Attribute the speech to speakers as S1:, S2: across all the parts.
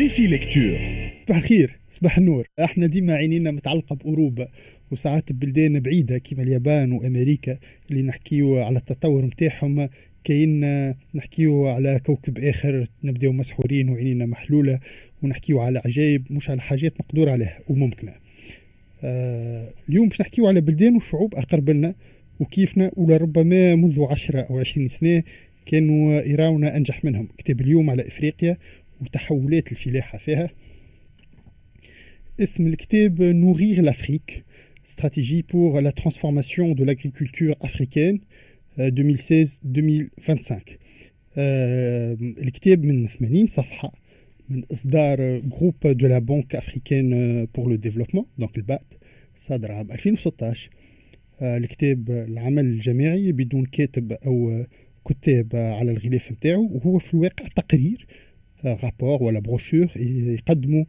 S1: Défi lecture.
S2: صباح الخير صباح النور. إحنا ديما عينينا متعلقة باوروبا وساعات ببلدان بعيدة كيما اليابان وأمريكا اللي نحكيو على التطور نتاعهم كاين نحكيو على كوكب آخر نبداو مسحورين وعينينا محلولة ونحكيو على عجائب مش على حاجات مقدور عليها وممكنة. آه اليوم باش نحكيو على بلدان وشعوب أقرب لنا وكيفنا ولربما منذ عشرة أو عشرين سنة كانوا يراونا أنجح منهم. كتاب اليوم على إفريقيا وتحولات الفلاحة فيها. اسم الكتاب Nourrir l'Afrique stratégie pour la transformation de l'agriculture africaine 2016-2025 الكتاب من 80 صفحة من إصدار Groupe de la Banque africaine pour le développement donc البات صادر عام 2016 الكتاب العمل الجماعي بدون كاتب أو كتاب على الغلاف نتاعو وهو في الواقع تقرير rapport ولا بروشور يقدموا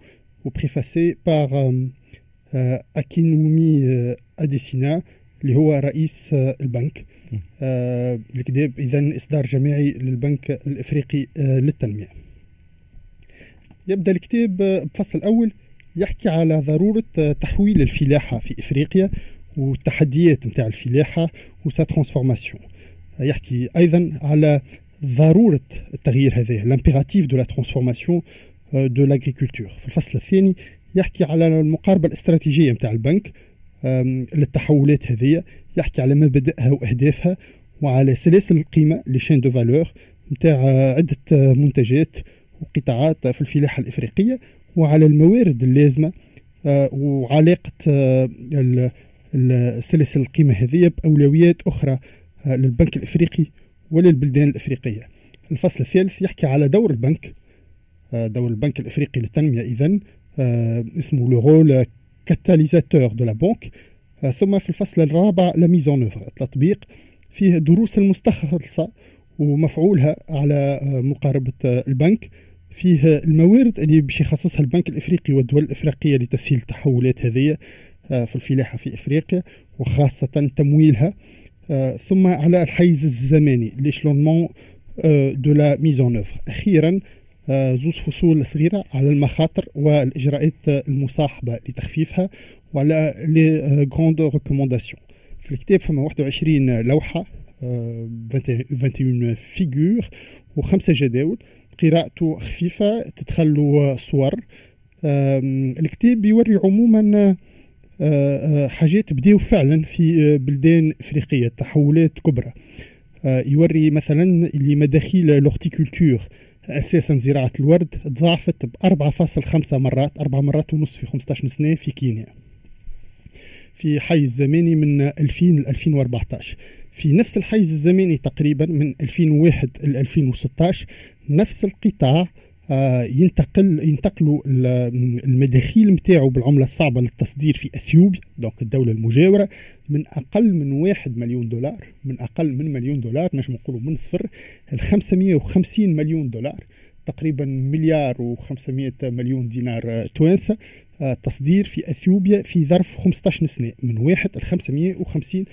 S2: و préfacé par Akinwumi Adesina اللي هو رئيس البنك الكتاب اذا اصدار جماعي للبنك الافريقي للتنميه يبدأ الكتاب بفصل الأول يحكي على ضرورة تحويل الفلاحة في إفريقيا والتحديات نتاع الفلاحة و sa transformation. يحكي أيضا على ضرورة التغيير هذا l'impératif de la transformation de l'agriculture في الفصل الثاني يحكي على المقاربة الاستراتيجية نتاع البنك للتحولات هذه يحكي على مبادئها وأهدافها وعلى سلاسل القيمة les chaînes de valeur نتاع عدة منتجات وقطاعات في الفلاحة الإفريقية وعلى الموارد اللازمة وعلاقة سلاسل القيمة هذه بأولويات أخرى للبنك الإفريقي وللبلدان الإفريقية. الفصل الثالث يحكي على دور البنك. دور البنك الإفريقي للتنمية اذا اسمه le rôle catalyseur de la banque ثم في الفصل الرابع la mise en التطبيق فيه دروس المستخلصة ومفعولها على مقاربة البنك. فيه الموارد اللي باش يخصصها البنك الإفريقي والدول الإفريقية لتسهيل التحولات هذه في الفلاحة في إفريقيا وخاصة تمويلها. ثم على الحيز الزماني l'échelonnement de la mise en œuvre. أخيرا زوز فصول صغيرة على المخاطر والإجراءات المصاحبة لتخفيفها وعلى les grandes recommandations في الكتاب فما 21 لوحة 21 figures وخمسة جداول قراءته خفيفة تدخل صور. الكتاب يوري عموما حاجات بداو فعلا في بلدان إفريقية تحولات كبرى. يوري مثلا اللي مداخيل l'horticulture أساسا زراعة الورد تضاعفت ب 4.5 مرات 4 مرات ونص في 15 سنة في كينيا في حيز زماني من 2000 ل 2014 في نفس الحيز الزماني تقريبا من 2001 ل 2016 نفس القطاع ينتقل ينتقلوا المداخيل نتاعو بالعملة الصعبة للتصدير في أثيوبيا دونك الدولة المجاورة من أقل من واحد مليون دولار من أقل من مليون دولار نجم نقولوا من صفر ل 550 مليون دولار. تقريبا مليار و500 مليون دينار توانسة تصدير في أثيوبيا في ظرف 15 سنة من واحد ل 550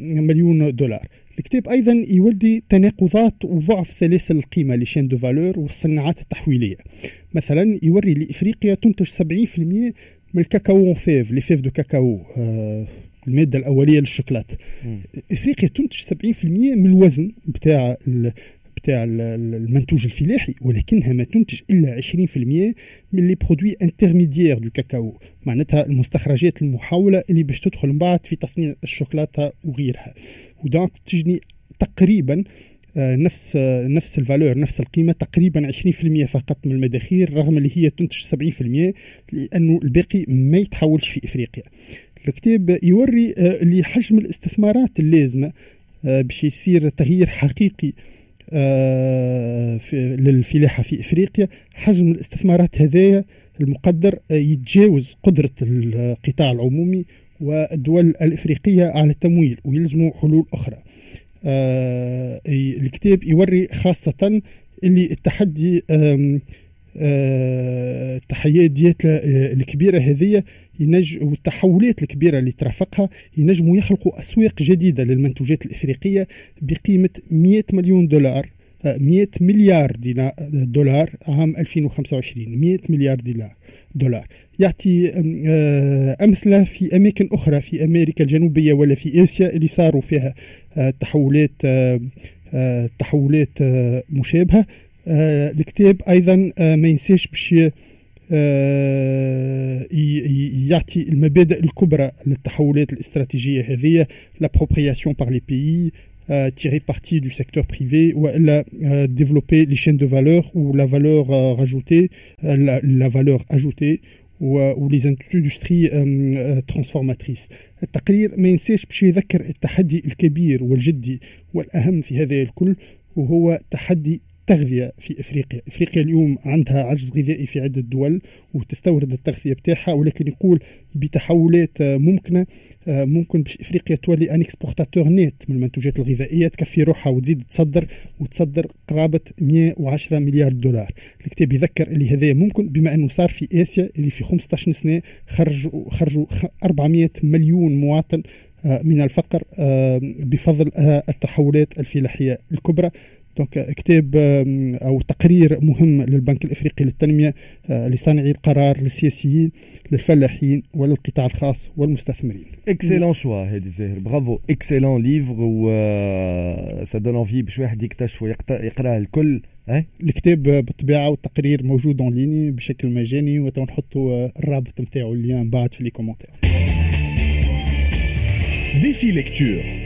S2: مليون دولار. الكتاب أيضا يوري تناقضات وضعف سلاسل القيمة les chaînes de valeur والصناعات التحويلية. مثلا يوري اللي إفريقيا تنتج 70% من الكاكاو fèves les fèves de cacao آه المادة الأولية للشوكولاته إفريقيا تنتج 70% من الوزن بتاع بتاع المنتوج الفلاحي ولكنها ما تنتج إلا 20% من les produits intermédiaires de cacao معناتها المستخرجات المحولة اللي باش تدخل من بعد في تصنيع الشوكولاتة وغيرها. و donc تجني تقريبا نفس نفس ال valeur نفس القيمة تقريبا 20% فقط من المداخيل رغم اللي هي تنتج 70% لأنه الباقي ما يتحولش في إفريقيا. الكتاب يوري اللي حجم الاستثمارات اللازمة باش يصير تغيير حقيقي في للفلاحة في إفريقيا. حجم الاستثمارات هذايا المقدر يتجاوز قدرة القطاع العمومي والدول الإفريقية على التمويل ويلزموا حلول أخرى. الكتاب يوري خاصة اللي التحدي التحديات الكبيرة هذه ينج والتحولات الكبيرة اللي ترافقها ينجموا يخلقوا أسواق جديدة للمنتوجات الإفريقية بقيمة 100 مليون دولار 100 مليار دولار عام 2025 100 مليار دولار. يعطي أمثلة في أماكن أخرى في أمريكا الجنوبية ولا في آسيا اللي صاروا فيها تحولات تحولات مشابهة. الكتاب أيضا ما ينساش باش آه، يعطي المبادئ الكبرى للتحولات الاستراتيجية هذه l'appropriation par les pays تيري partie du secteur privé وإلا développer les chaînes de valeur و la valeur rajoutée la valeur ajoutée و les industries transformatrices التقرير ما ينساش باش يذكر التحدي الكبير والجدي والأهم في هذا الكل وهو تحدي التغذية في إفريقيا، إفريقيا اليوم عندها عجز غذائي في عدة دول وتستورد التغذية بتاعها ولكن يقول بتحولات ممكنة ممكن باش إفريقيا تولي un exportateur net من المنتوجات الغذائية تكفي روحها وتزيد تصدر وتصدر قرابة 110 مليار دولار. الكتاب يذكر اللي هذا ممكن بما إنه صار في آسيا اللي في 15 سنة خرجوا خرجوا 400 مليون مواطن من الفقر بفضل التحولات الفلاحية الكبرى donc كتاب أو تقرير مهم للبنك الإفريقي للتنمية لصانعي القرار للسياسيين للفلاحين وللقطاع الخاص والمستثمرين.
S1: excellent choix هادي زاهر bravo excellent livre et ça donne envie باش واحد يكتشف ويقراه الكل
S2: الكتاب بالطبيعة والتقرير موجود en ligne بشكل مجاني ونحطوا الرابط نتاعو اللي بعد في les commentaires.
S3: ديفي lecteur